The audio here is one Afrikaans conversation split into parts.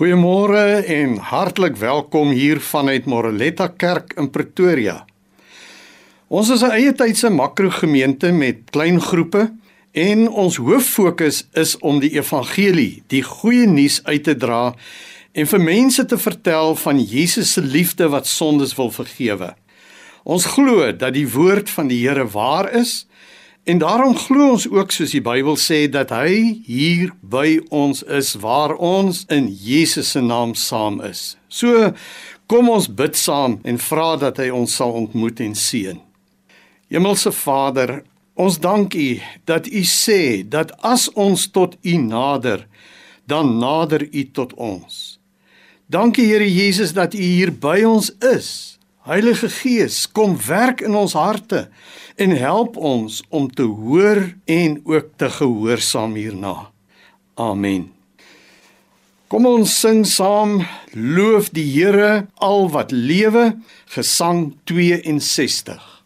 Goeiemôre en hartlik welkom hier vanuit Moreletta Kerk in Pretoria. Ons is 'n eie tydse makrogemeente met klein groepe en ons hoof fokus is om die evangelie, die goeie nuus uit te dra en vir mense te vertel van Jesus se liefde wat sondes wil vergewe. Ons glo dat die woord van die Here waar is En daarom glo ons ook soos die Bybel sê dat hy hier by ons is waar ons in Jesus se naam saam is. So kom ons bid saam en vra dat hy ons sal ontmoet en seën. Hemelse Vader, ons dank U dat U sê dat as ons tot U nader, dan nader U tot ons. Dankie Here Jesus dat U hier by ons is. Heilige Gees, kom werk in ons harte en help ons om te hoor en ook te gehoorsaam hierna. Amen. Kom ons sing saam loof die Here al wat lewe Gesang 62.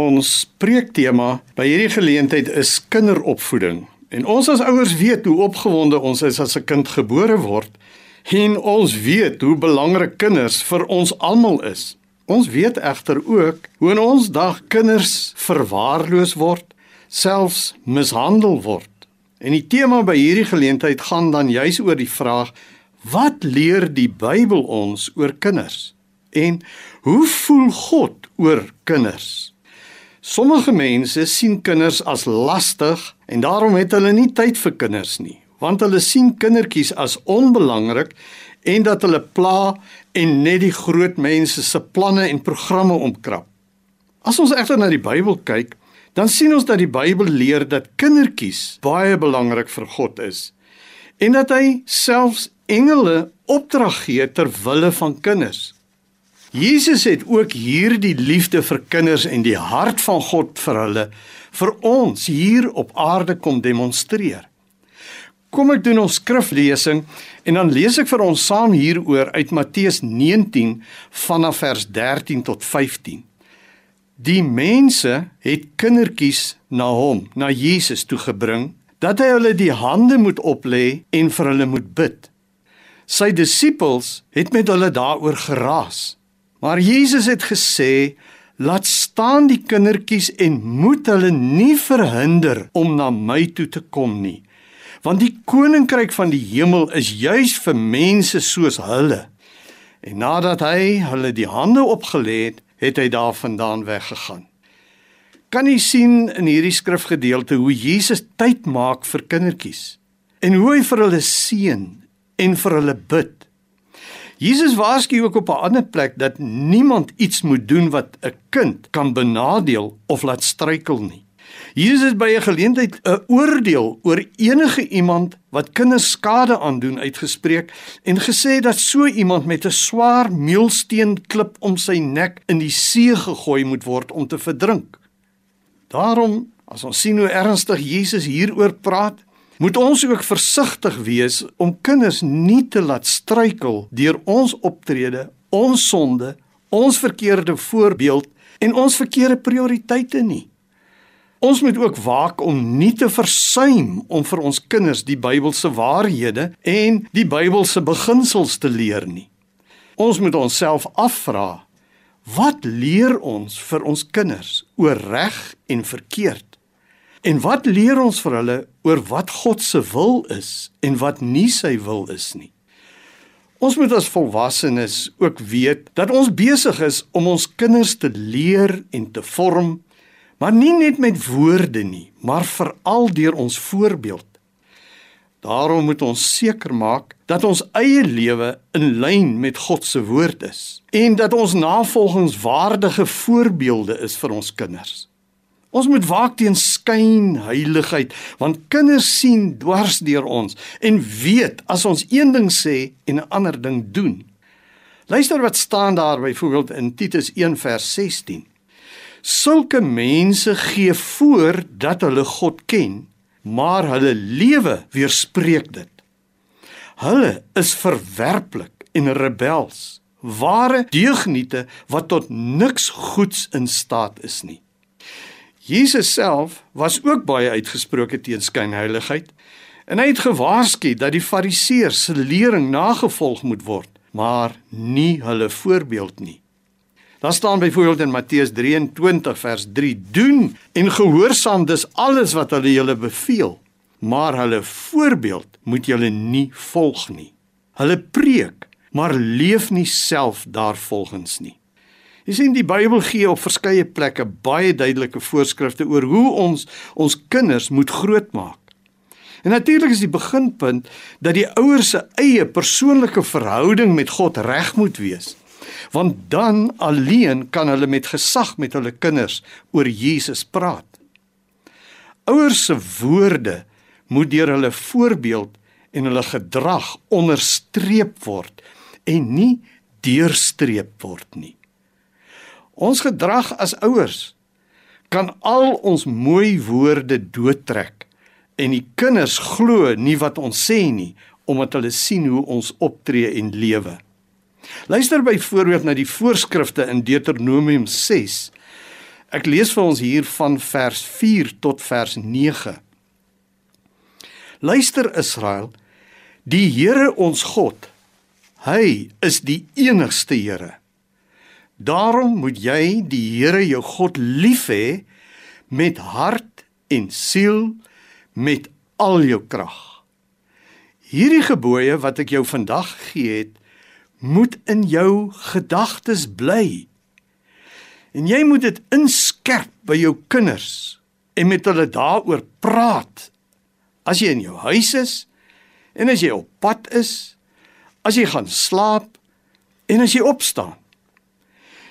Ons preektema by hierdie geleentheid is kinderopvoeding. En ons as ouers weet hoe opgewonde ons is as 'n kind gebore word en ons weet hoe belangrik kinders vir ons almal is. Ons weet egter ook hoe in ons dag kinders verwaarloos word, selfs mishandel word. En die tema by hierdie geleentheid gaan dan juis oor die vraag: Wat leer die Bybel ons oor kinders? En hoe voel God oor kinders? Sommige mense sien kinders as lastig en daarom het hulle nie tyd vir kinders nie, want hulle sien kindertjies as onbelangrik en dat hulle pla en net die groot mense se planne en programme omkrap. As ons egter na die Bybel kyk, dan sien ons dat die Bybel leer dat kindertjies baie belangrik vir God is en dat hy selfs engele opdrag gee ter wille van kinders. Jesus het ook hierdie liefde vir kinders en die hart van God vir hulle vir ons hier op aarde kom demonstreer. Kom ek doen ons skriflesing en dan lees ek vir ons saam hieroor uit Matteus 19 vanaf vers 13 tot 15. Die mense het kindertjies na hom, na Jesus toe gebring dat hy hulle die hande moet oplê en vir hulle moet bid. Sy disippels het met hulle daaroor geraas. Maar Jesus het gesê: "Laat staan die kindertjies en moet hulle nie verhinder om na my toe te kom nie, want die koninkryk van die hemel is juis vir mense soos hulle." En nadat hy hulle die hande opgelê het, het hy daarvandaan weggegaan. Kan jy sien in hierdie skrifgedeelte hoe Jesus tyd maak vir kindertjies? en hoe hy vir hulle seën en vir hulle bid. Jesus waarsku ook op 'n ander plek dat niemand iets moet doen wat 'n kind kan benadeel of laat struikel nie. Jesus het by 'n geleentheid 'n oordeel oor enige iemand wat kinders skade aandoen uitgespreek en gesê dat so iemand met 'n swaar meulsteen klip om sy nek in die see gegooi moet word om te verdrink. Daarom, as ons sien hoe ernstig Jesus hieroor praat, moet ons ook versigtig wees om kinders nie te laat struikel deur ons optrede, ons sonde, ons verkeerde voorbeeld en ons verkeerde prioriteite nie. Ons moet ook waak om nie te versuim om vir ons kinders die Bybelse waarhede en die Bybelse beginsels te leer nie. Ons moet onsself afvra: Wat leer ons vir ons kinders oor reg en verkeerd? En wat leer ons vir hulle oor wat God se wil is en wat nie sy wil is nie? Ons moet as volwassenes ook weet dat ons besig is om ons kinders te leer en te vorm maar nie net met woorde nie, maar veral deur ons voorbeeld. Daarom moet ons seker maak dat ons eie lewe in lyn met God se woord is en dat ons navolgingswaardige voorbeelde is vir ons kinders. Ons moet waak teen skynheiligheid want kinders sien dwars deur ons en weet as ons een ding sê en 'n ander ding doen. Luister wat staan daar byvoorbeeld in Titus 1 vers 16. Sulke mense gee voor dat hulle God ken, maar hulle lewe weerspreek dit. Hulle is verwerplik en rebels, ware deugniete wat tot niks goeds in staat is nie. Jesus self was ook baie uitgesproke teen skynheiligheid en hy het gewaarsku dat die fariseërs se lering nagevolg moet word, maar nie hulle voorbeeld nie. Daar staan byvoorbeeld in Matteus 23 vers 3: Doen en gehoorsaam dis alles wat hulle julle beveel, maar hulle voorbeeld moet julle nie volg nie. Hulle preek, maar leef nie self daarvolgens nie. Jy sien die Bybel gee op verskeie plekke baie duidelike voorskrifte oor hoe ons ons kinders moet grootmaak. En natuurlik is die beginpunt dat die ouers se eie persoonlike verhouding met God reg moet wees want dan alleen kan hulle met gesag met hulle kinders oor Jesus praat. Ouers se woorde moet deur hulle voorbeeld en hulle gedrag onderstreep word en nie deurstreep word nie. Ons gedrag as ouers kan al ons mooi woorde doodtrek en die kinders glo nie wat ons sê nie omdat hulle sien hoe ons optree en lewe. Luister byvoorbeeld na die voorskrifte in Deuteronomium 6. Ek lees vir ons hier van vers 4 tot vers 9. Luister Israel, die Here ons God, hy is die enigste Here. Daarom moet jy die Here jou God lief hê met hart en siel met al jou krag. Hierdie gebooie wat ek jou vandag gee het, moet in jou gedagtes bly. En jy moet dit inskerp by jou kinders en met hulle daaroor praat. As jy in jou huis is en as jy op pad is, as jy gaan slaap en as jy opstaan.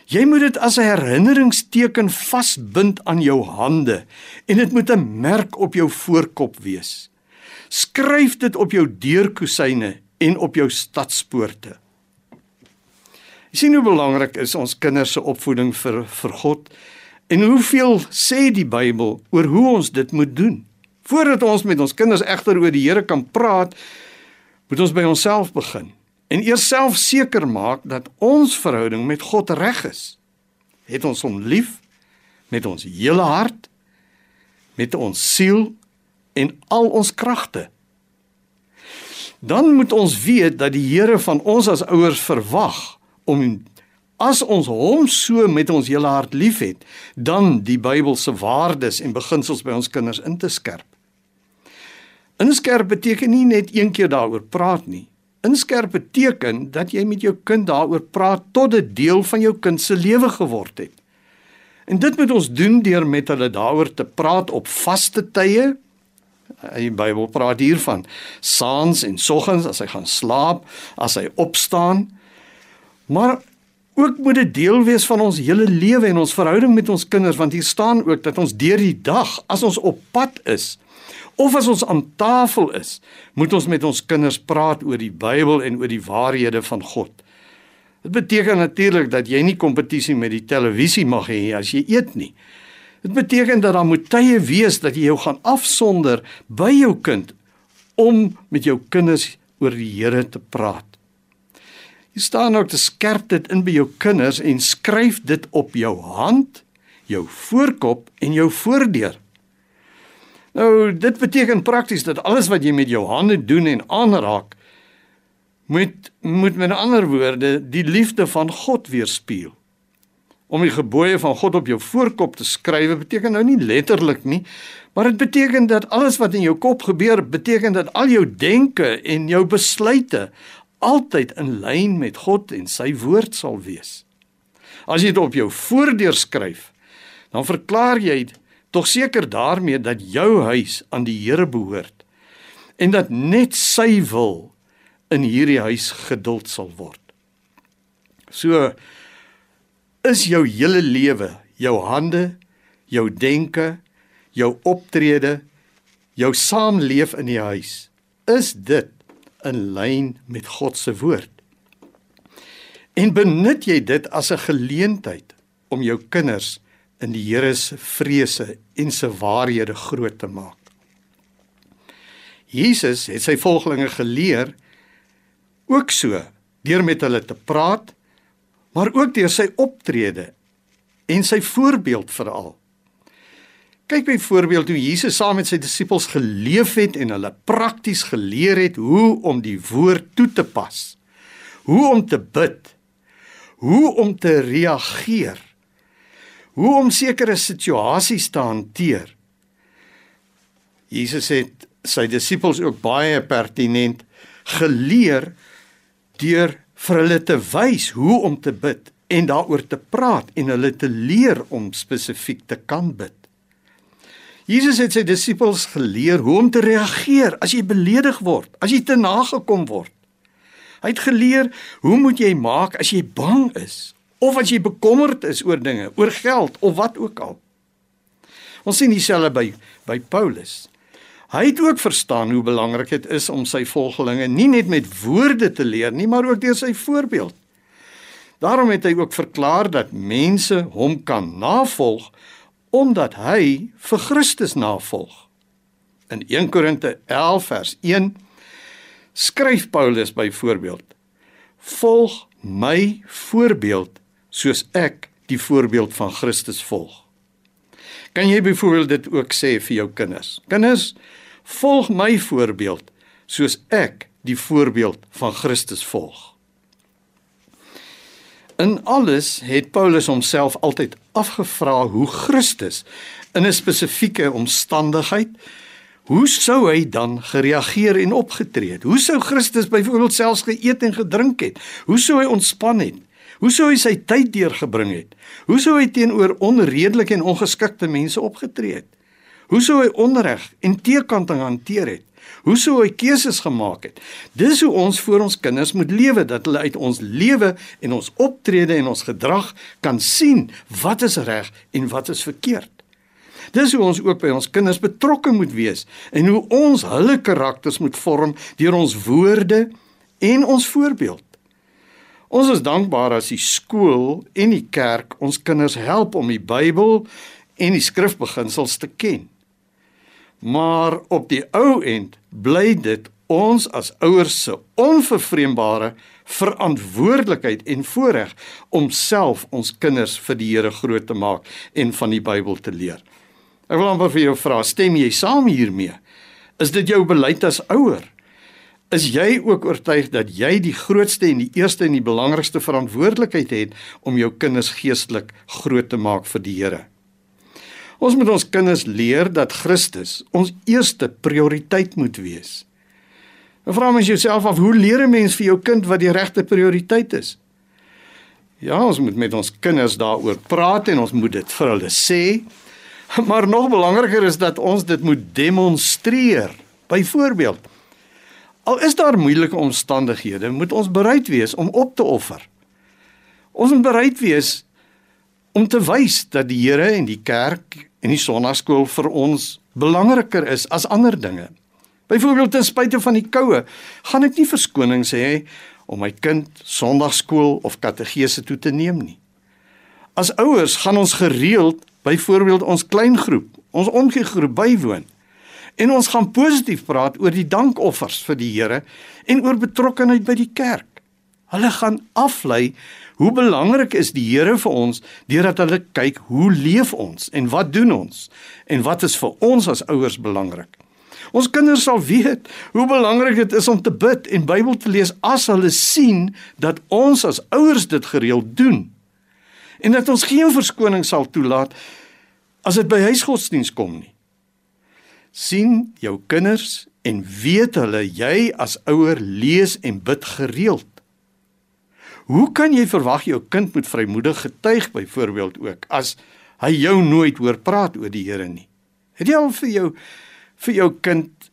Jy moet dit as 'n herinneringsteken vasbind aan jou hande en dit moet 'n merk op jou voorkop wees. Skryf dit op jou deurkusyne en op jou stadspoorte. Jy sien hoe belangrik is ons kinders se opvoeding vir vir God en hoeveel sê die Bybel oor hoe ons dit moet doen. Voordat ons met ons kinders egter oor die Here kan praat, moet ons by onsself begin en eers self seker maak dat ons verhouding met God reg is. Het ons hom lief met ons hele hart, met ons siel en al ons kragte. Dan moet ons weet dat die Here van ons as ouers verwag om as ons hom so met ons hele hart liefhet, dan die Bybelse waardes en beginsels by ons kinders in te skerp. Inskerp beteken nie net een keer daaroor praat nie. Inskerp beteken dat jy met jou kind daaroor praat tot dit deel van jou kind se lewe geword het. En dit moet ons doen deur met hulle daaroor te praat op vaste tye. Die Bybel praat hiervan saans en soggens as hy gaan slaap, as hy opstaan. Maar ook moet dit deel wees van ons hele lewe en ons verhouding met ons kinders want hier staan ook dat ons deur die dag as ons op pad is of as ons aan tafel is, moet ons met ons kinders praat oor die Bybel en oor die waarhede van God. Dit beteken natuurlik dat jy nie kompetisie met die televisie mag hê as jy eet nie. Dit beteken dat daar moet tye wees dat jy jou gaan afsonder by jou kind om met jou kinders oor die Here te praat. Jy staan ook te skerp dit in by jou kinders en skryf dit op jou hand, jou voorkop en jou voordeur. Nou, dit beteken prakties dat alles wat jy met jou hande doen en aanraak moet moet met ander woorde die liefde van God weerspieël. Om die gebooie van God op jou voorkop te skryf beteken nou nie letterlik nie, maar dit beteken dat alles wat in jou kop gebeur, beteken dat al jou denke en jou besluite altyd in lyn met God en sy woord sal wees. As jy dit op jou voordeur skryf, dan verklaar jy tog seker daarmee dat jou huis aan die Here behoort en dat net sy wil in hierdie huis geduld sal word. So is jou hele lewe, jou hande, jou denke, jou optrede, jou saamleef in die huis, is dit in lyn met God se woord. En benut jy dit as 'n geleentheid om jou kinders in die Here se vrese en se waarhede groot te maak. Jesus het sy volgelinge geleer ook so deur met hulle te praat, maar ook deur sy optrede en sy voorbeeld veral. Kyk byvoorbeeld hoe Jesus saam met sy disippels geleef het en hulle prakties geleer het hoe om die woord toe te pas. Hoe om te bid. Hoe om te reageer. Hoe om sekere situasies te hanteer. Jesus het sy disippels ook baie pertinent geleer deur vir hulle te wys hoe om te bid en daaroor te praat en hulle te leer om spesifiek te kan bid. Jesus het sy disippels geleer hoe om te reageer as jy beledig word, as jy te nagekom word. Hy het geleer hoe moet jy maak as jy bang is of as jy bekommerd is oor dinge, oor geld of wat ook al. Ons sien dieselfde by by Paulus. Hy het ook verstaan hoe belangrik dit is om sy volgelinge nie net met woorde te leer nie, maar ook deur sy voorbeeld. Daarom het hy ook verklaar dat mense hom kan navolg omdat hy vir Christus navolg. In 1 Korinte 11 vers 1 skryf Paulus byvoorbeeld: Volg my voorbeeld soos ek die voorbeeld van Christus volg. Kan jy byvoorbeeld dit ook sê vir jou kinders? Kinders, volg my voorbeeld soos ek die voorbeeld van Christus volg. In alles het Paulus homself altyd afgevra hoe Christus in 'n spesifieke omstandigheid hoe sou hy dan gereageer en opgetree het? Hoe sou Christus byvoorbeeld selfs geëet en gedrink het? Hoe sou hy ontspan het? Hoe sou hy sy tyd deurgebring het? Hoe sou hy teenoor onredelike en ongeskikte mense opgetree het? Hoe sou hy onreg en teekanting hanteer het? Hoe sou hy keuses gemaak het? Dis hoe ons vir ons kinders moet lewe dat hulle uit ons lewe en ons optrede en ons gedrag kan sien wat is reg en wat is verkeerd. Dis hoe ons ook by ons kinders betrokke moet wees en hoe ons hulle karakters moet vorm deur ons woorde en ons voorbeeld. Ons is dankbaar as die skool en die kerk ons kinders help om die Bybel en die skrifbeginsels te ken. Maar op die ou end bly dit ons as ouers se onvervreembare verantwoordelikheid en voorreg om self ons kinders vir die Here groot te maak en van die Bybel te leer. Ek wil amper vir jou vra, stem jy saam hiermee? Is dit jou beleid as ouer? Is jy ook oortuig dat jy die grootste en die eerste en die belangrikste verantwoordelikheid het om jou kinders geestelik groot te maak vir die Here? Ons moet ons kinders leer dat Christus ons eerste prioriteit moet wees. Nou vra mens jouself af, hoe leer 'n mens vir jou kind wat die regte prioriteit is? Ja, ons moet met ons kinders daaroor praat en ons moet dit vir hulle sê. Maar nog belangriker is dat ons dit moet demonstreer. Byvoorbeeld, al is daar moeilike omstandighede, moet ons bereid wees om op te offer. Ons moet bereid wees om te wys dat die Here en die kerk en die sonnaarskool vir ons belangriker is as ander dinge. Byvoorbeeld ten spyte van die koue, gaan ek nie verskoning sê om my kind sonnaarskool of kategese toe te neem nie. As ouers gaan ons gereeld byvoorbeeld ons kleingroep, ons omgee-groep bywoon. En ons gaan positief praat oor die dankoffers vir die Here en oor betrokkeheid by die kerk. Hulle gaan aflei hoe belangrik is die Here vir ons deurdat hulle kyk hoe leef ons en wat doen ons en wat is vir ons as ouers belangrik. Ons kinders sal weet hoe belangrik dit is om te bid en Bybel te lees as hulle sien dat ons as ouers dit gereeld doen. En dat ons geen verskoning sal toelaat as dit by huisgodsdiens kom nie. Sien jou kinders en weet hulle jy as ouer lees en bid gereeld. Hoe kan jy verwag jou kind moet vrymoedig getuig byvoorbeeld ook as hy jou nooit hoor praat oor die Here nie? Het jy al vir jou vir jou kind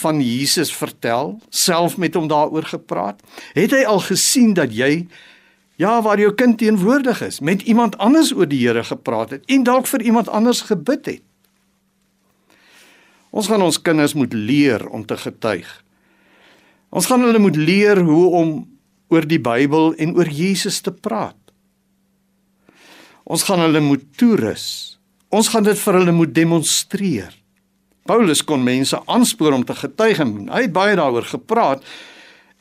van Jesus vertel, self met hom daaroor gepraat? Het hy al gesien dat jy ja, waar jou kind teenwoordig is, met iemand anders oor die Here gepraat het en dalk vir iemand anders gebid het? Ons gaan ons kinders moet leer om te getuig. Ons gaan hulle moet leer hoe om oor die Bybel en oor Jesus te praat. Ons gaan hulle moet toerus. Ons gaan dit vir hulle moet demonstreer. Paulus kon mense aanspoor om te getuig en hy het baie daaroor gepraat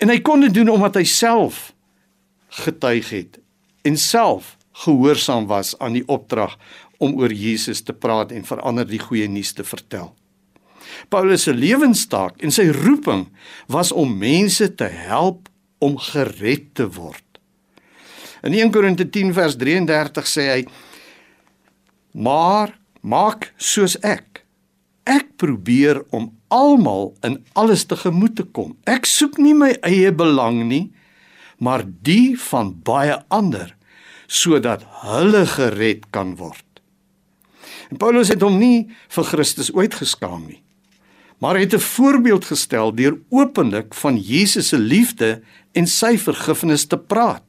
en hy kon dit doen omdat hy self getuig het en self gehoorsaam was aan die opdrag om oor Jesus te praat en verander die goeie nuus te vertel. Paulus se lewenstaak en sy roeping was om mense te help om gered te word. In 1 Korinte 10 vers 33 sê hy: "Maar maak soos ek Ek probeer om almal in alles te gemoed te kom. Ek soek nie my eie belang nie, maar die van baie ander sodat hulle gered kan word. En Paulus het hom nie vir Christus ooit geskaam nie, maar het 'n voorbeeld gestel deur openlik van Jesus se liefde en sy vergifnis te praat.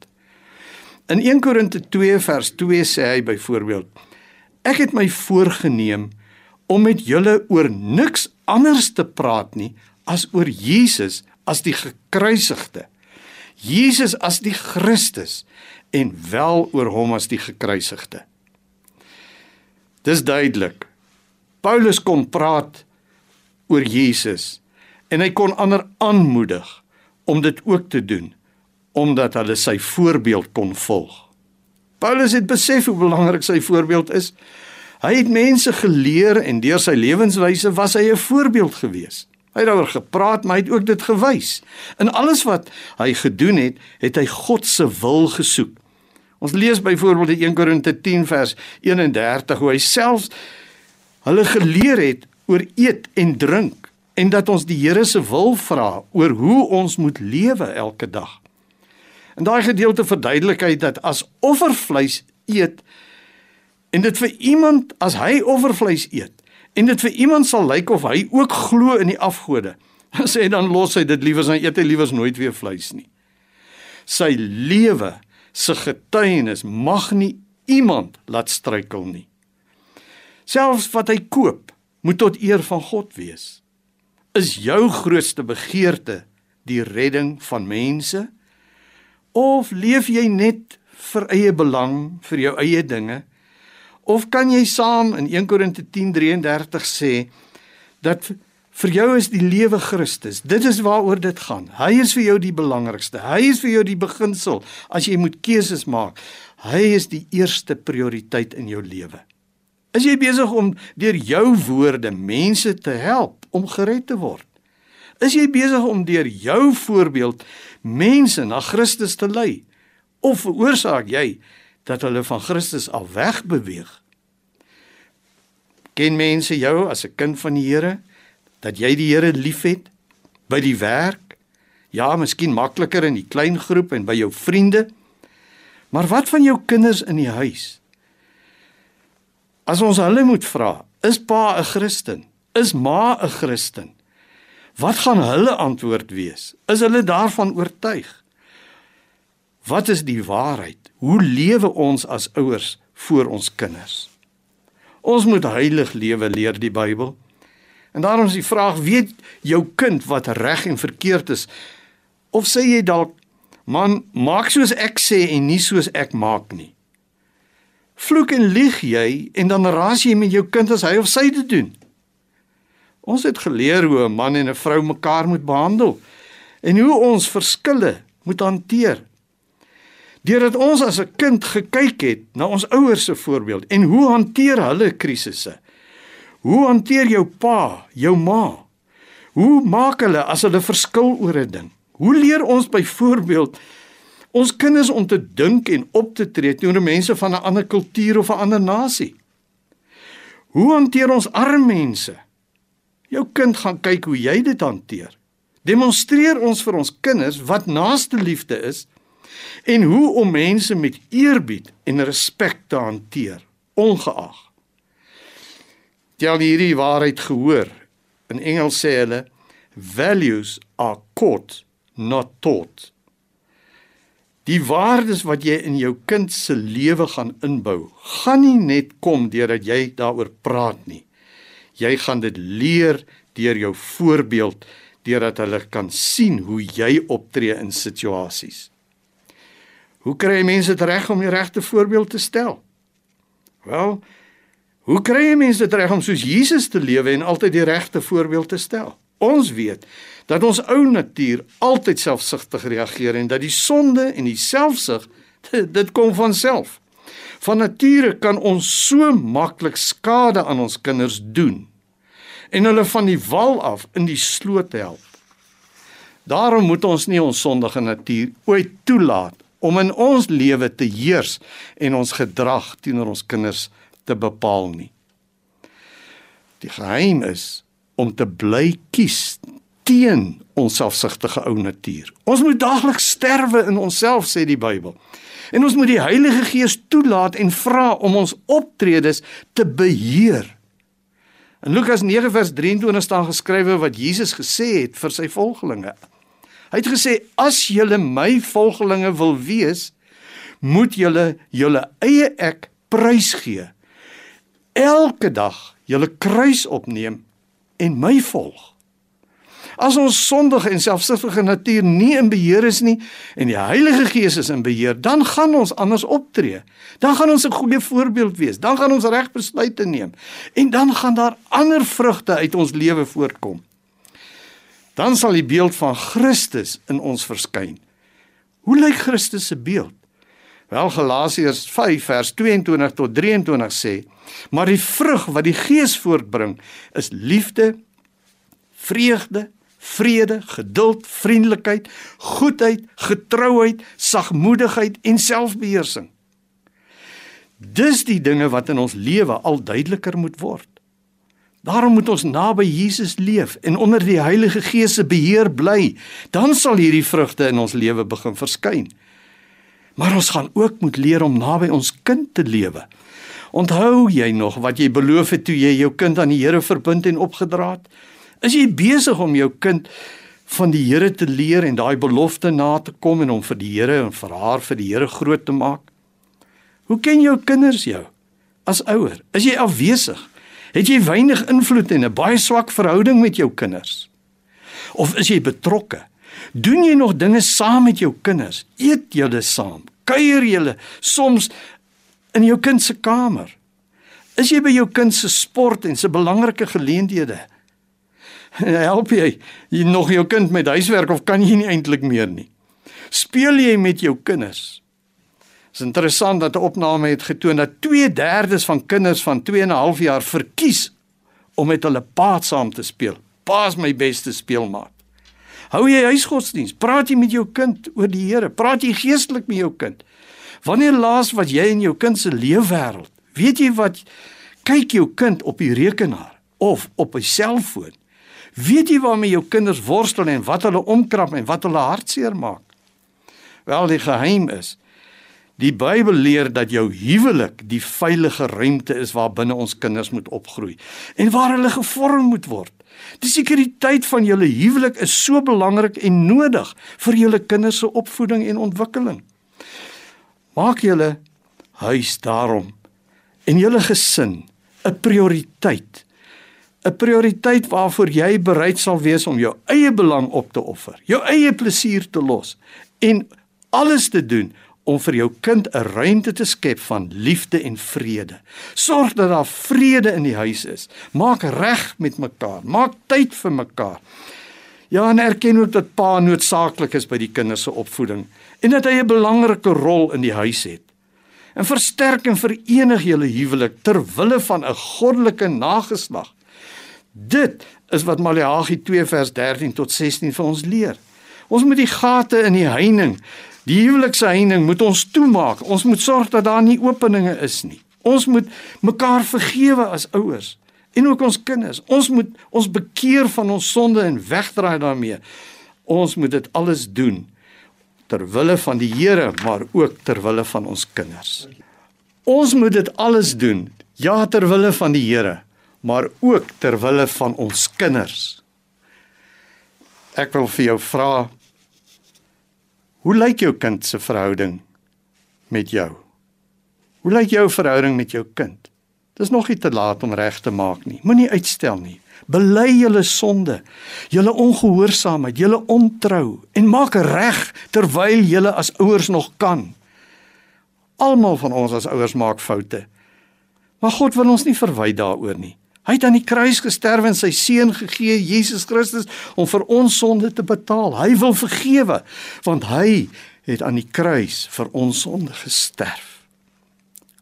In 1 Korinte 2 vers 2 sê hy byvoorbeeld: Ek het my voorgenem om met julle oor niks anders te praat nie as oor Jesus as die gekruisigde. Jesus as die Christus en wel oor hom as die gekruisigde. Dis duidelik. Paulus kon praat oor Jesus en hy kon ander aanmoedig om dit ook te doen omdat hulle sy voorbeeld kon volg. Paulus het besef hoe belangrik sy voorbeeld is Hy het mense geleer en deur sy lewenswyse was hy 'n voorbeeld gewees. Hy het daaroor gepraat, maar hy het ook dit gewys. In alles wat hy gedoen het, het hy God se wil gesoek. Ons lees byvoorbeeld in 1 Korinte 10 vers 31 hoe hy self hulle geleer het oor eet en drink en dat ons die Here se wil vra oor hoe ons moet lewe elke dag. In daai gedeelte verduidelik hy dat as offervleis eet en dit vir iemand as hy offervleis eet en dit vir iemand sal lyk of hy ook glo in die afgode sê dan los hy dit liewer as hy eet hy liewer nooit weer vleis nie sy lewe se getuienis mag nie iemand laat struikel nie selfs wat hy koop moet tot eer van God wees is jou grootste begeerte die redding van mense of leef jy net vir eie belang vir jou eie dinge Of kan jy saam in 1 Korinte 10:33 sê dat vir jou is die lewe Christus. Dit is waaroor dit gaan. Hy is vir jou die belangrikste. Hy is vir jou die beginsel as jy moet keuses maak. Hy is die eerste prioriteit in jou lewe. Is jy besig om deur jou woorde mense te help om gered te word? Is jy besig om deur jou voorbeeld mense na Christus te lei? Of veroorsaak jy dat hulle van Christus af wegbeweeg. Ken mense jou as 'n kind van die Here dat jy die Here liefhet by die werk? Ja, miskien makliker in die klein groep en by jou vriende. Maar wat van jou kinders in die huis? As ons hulle moet vra, is pa 'n Christen? Is ma 'n Christen? Wat gaan hulle antwoord wees? Is hulle daarvan oortuig? Wat is die waarheid? Hoe lewe ons as ouers vir ons kinders? Ons moet heilig lewe leer die Bybel. En daarom is die vraag: weet jou kind wat reg en verkeerd is? Of sê jy dalk: "Man, maak soos ek sê en nie soos ek maak nie." Vloek en lieg jy en dan raas jy met jou kind as hy of sy dit doen. Ons het geleer hoe 'n man en 'n vrou mekaar moet behandel en hoe ons verskille moet hanteer. Deurdat ons as 'n kind gekyk het na ons ouers se voorbeeld en hoe hanteer hulle krisisse? Hoe hanteer jou pa, jou ma? Hoe maak hulle as hulle verskil oor 'n ding? Hoe leer ons byvoorbeeld ons kinders om te dink en op te tree teenoor mense van 'n ander kultuur of 'n ander nasie? Hoe hanteer ons arme mense? Jou kind gaan kyk hoe jy dit hanteer. Demonstreer ons vir ons kinders wat naaste liefde is en hoe om mense met eerbied en respek te hanteer, ongeag. Al hierdie waarheid gehoor. In Engels sê hulle values are caught, not taught. Die waardes wat jy in jou kind se lewe gaan inbou, gaan nie net kom deurdat jy daaroor praat nie. Jy gaan dit leer deur jou voorbeeld, deurdat hulle kan sien hoe jy optree in situasies. Hoe kry mense dit reg om die regte voorbeeld te stel? Wel, hoe kry mense dit reg om soos Jesus te lewe en altyd die regte voorbeeld te stel? Ons weet dat ons ou natuur altyd selfsugtig reageer en dat die sonde en die selfsug dit kom van self. Van nature kan ons so maklik skade aan ons kinders doen en hulle van die wal af in die sloot help. Daarom moet ons nie ons sondige natuur ooit toelaat om in ons lewe te heers en ons gedrag teenoor ons kinders te bepaal nie. Die geheim is om te bly kies teen ons selfsugtige ou natuur. Ons moet daagliks sterwe in onsself sê die Bybel. En ons moet die Heilige Gees toelaat en vra om ons optredes te beheer. In Lukas 9 vers 23 staan geskrywe wat Jesus gesê het vir sy volgelinge. Hy het gesê as julle my volgelinge wil wees, moet julle julle eie ek prysgee. Elke dag julle kruis opneem en my volg. As ons sondige en selfsugtige natuur nie in beheer is nie en die Heilige Gees is in beheer, dan gaan ons anders optree. Dan gaan ons 'n goeie voorbeeld wees. Dan gaan ons reg besluite neem en dan gaan daar ander vrugte uit ons lewe voortkom dan sal die beeld van Christus in ons verskyn. Hoe lyk Christus se beeld? Wel Galasiërs 5 vers 22 tot 23 sê: "Maar die vrug wat die Gees voortbring, is liefde, vreugde, vrede, geduld, vriendelikheid, goedheid, getrouheid, sagmoedigheid en selfbeheersing." Dis die dinge wat in ons lewe al duideliker moet word. Daarom moet ons naby Jesus leef en onder die Heilige Gees se beheer bly. Dan sal hierdie vrugte in ons lewe begin verskyn. Maar ons gaan ook moet leer om naby ons kind te lewe. Onthou jy nog wat jy beloof het toe jy jou kind aan die Here verbind en opgedra het? Is jy besig om jou kind van die Here te leer en daai belofte na te kom en om vir die Here en vir haar vir die Here groot te maak? Hoe ken jou kinders jou as ouer? Is jy afwesig? Het jy weinig invloed en 'n baie swak verhouding met jou kinders? Of is jy betrokke? Doen jy nog dinge saam met jou kinders? Eet julle saam? Kuier julle soms in jou kind se kamer? Is jy by jou kind se sport en se belangrike geleenthede? Help jy, jy nog jou kind met huiswerk of kan jy nie eintlik meer nie? Speel jy met jou kinders? is interessant dat 'n opname het getoon dat 2/3 van kinders van 2 en 'n half jaar verkies om met hulle pa saam te speel. Pa is my beste speelmaat. Hou jy huisgodsdiens? Praat jy met jou kind oor die Here? Praat jy geestelik met jou kind? Wanneer laas wat jy in jou kind se leefwêreld? Weet jy wat kyk jou kind op die rekenaar of op 'n selfoon? Weet jy waarmee jou kinders worstel en wat hulle omkrap en wat hulle hartseer maak? Wel die geheim is Die Bybel leer dat jou huwelik die veilige ruimte is waar binne ons kinders moet opgroei en waar hulle gevorm moet word. Die sekuriteit van julle huwelik is so belangrik en nodig vir julle kinders se opvoeding en ontwikkeling. Maak julle huis daarom en julle gesin 'n prioriteit. 'n Prioriteit waarvoor jy bereid sal wees om jou eie belang op te offer, jou eie plesier te los en alles te doen om vir jou kind 'n ruimte te skep van liefde en vrede. Sorg dat daar vrede in die huis is. Maak reg met mekaar. Maak tyd vir mekaar. Ja, en erken ook dat pa noodsaaklik is by die kinders se opvoeding en dat hy 'n belangrike rol in die huis het. En versterk en verenig julle huwelik ter wille van 'n goddelike nageslag. Dit is wat Maleagi 2 vers 13 tot 16 vir ons leer. Ons moet die gate in die heining Die huwelikse heining moet ons toemaak. Ons moet sorg dat daar nie openinge is nie. Ons moet mekaar vergewe as ouers en ook ons kinders. Ons moet ons bekeer van ons sonde en wegdraai daarmee. Ons moet dit alles doen ter wille van die Here, maar ook ter wille van ons kinders. Ons moet dit alles doen ja ter wille van die Here, maar ook ter wille van ons kinders. Ek wil vir jou vra Hoe lyk jou kind se verhouding met jou? Hoe lyk jou verhouding met jou kind? Dis nog nie te laat om reg te maak nie. Moenie uitstel nie. Bely julle sonde, julle ongehoorsaamheid, julle ontrou en maak reg terwyl julle as ouers nog kan. Almal van ons as ouers maak foute. Maar God wil ons nie verwy daaroor nie. Hy het aan die kruis gesterf en sy seun gegee, Jesus Christus, om vir ons sonde te betaal. Hy wil vergewe want hy het aan die kruis vir ons sonde gesterf.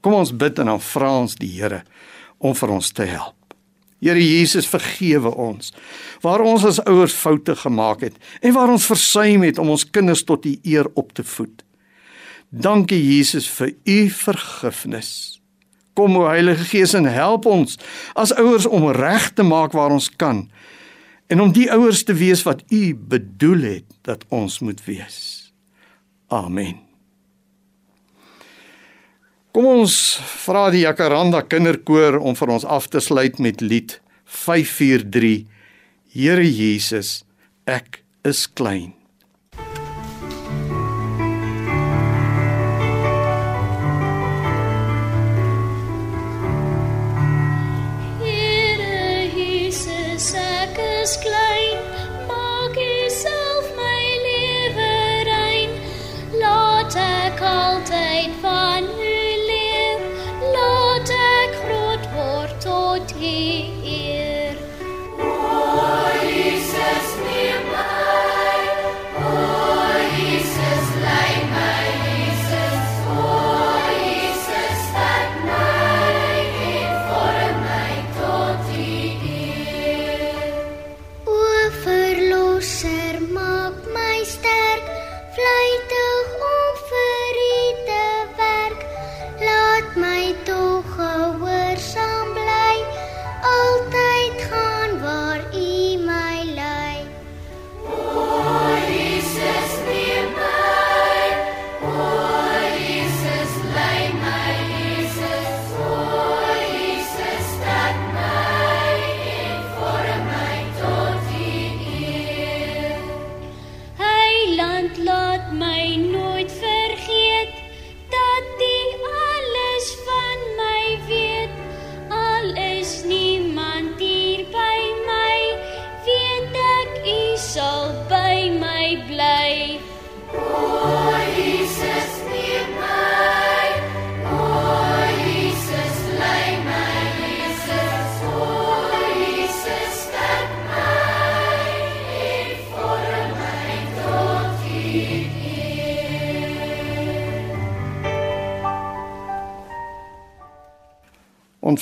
Kom ons bid en dan vra ons die Here om vir ons te help. Here Jesus, vergewe ons waar ons as ouers foute gemaak het en waar ons versuim het om ons kinders tot U eer op te voed. Dankie Jesus vir U vergifnis. Kom o Heilige Gees en help ons as ouers om reg te maak waar ons kan en om die ouers te wees wat U bedoel het dat ons moet wees. Amen. Kom ons vra die Jacaranda Kinderkoor om vir ons af te sluit met lied 543 Here Jesus, ek is klein. close.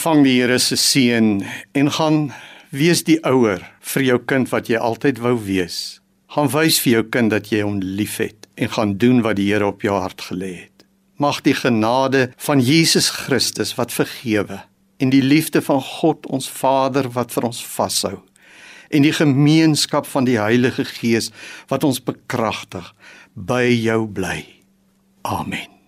Ontvang die Here se seën en gaan wees die ouer vir jou kind wat jy altyd wou wees. Gaan wys vir jou kind dat jy hom liefhet en gaan doen wat die Here op jou hart gelê het. Mag die genade van Jesus Christus wat vergewe en die liefde van God ons Vader wat vir ons vashou en die gemeenskap van die Heilige Gees wat ons bekragtig by jou bly. Amen.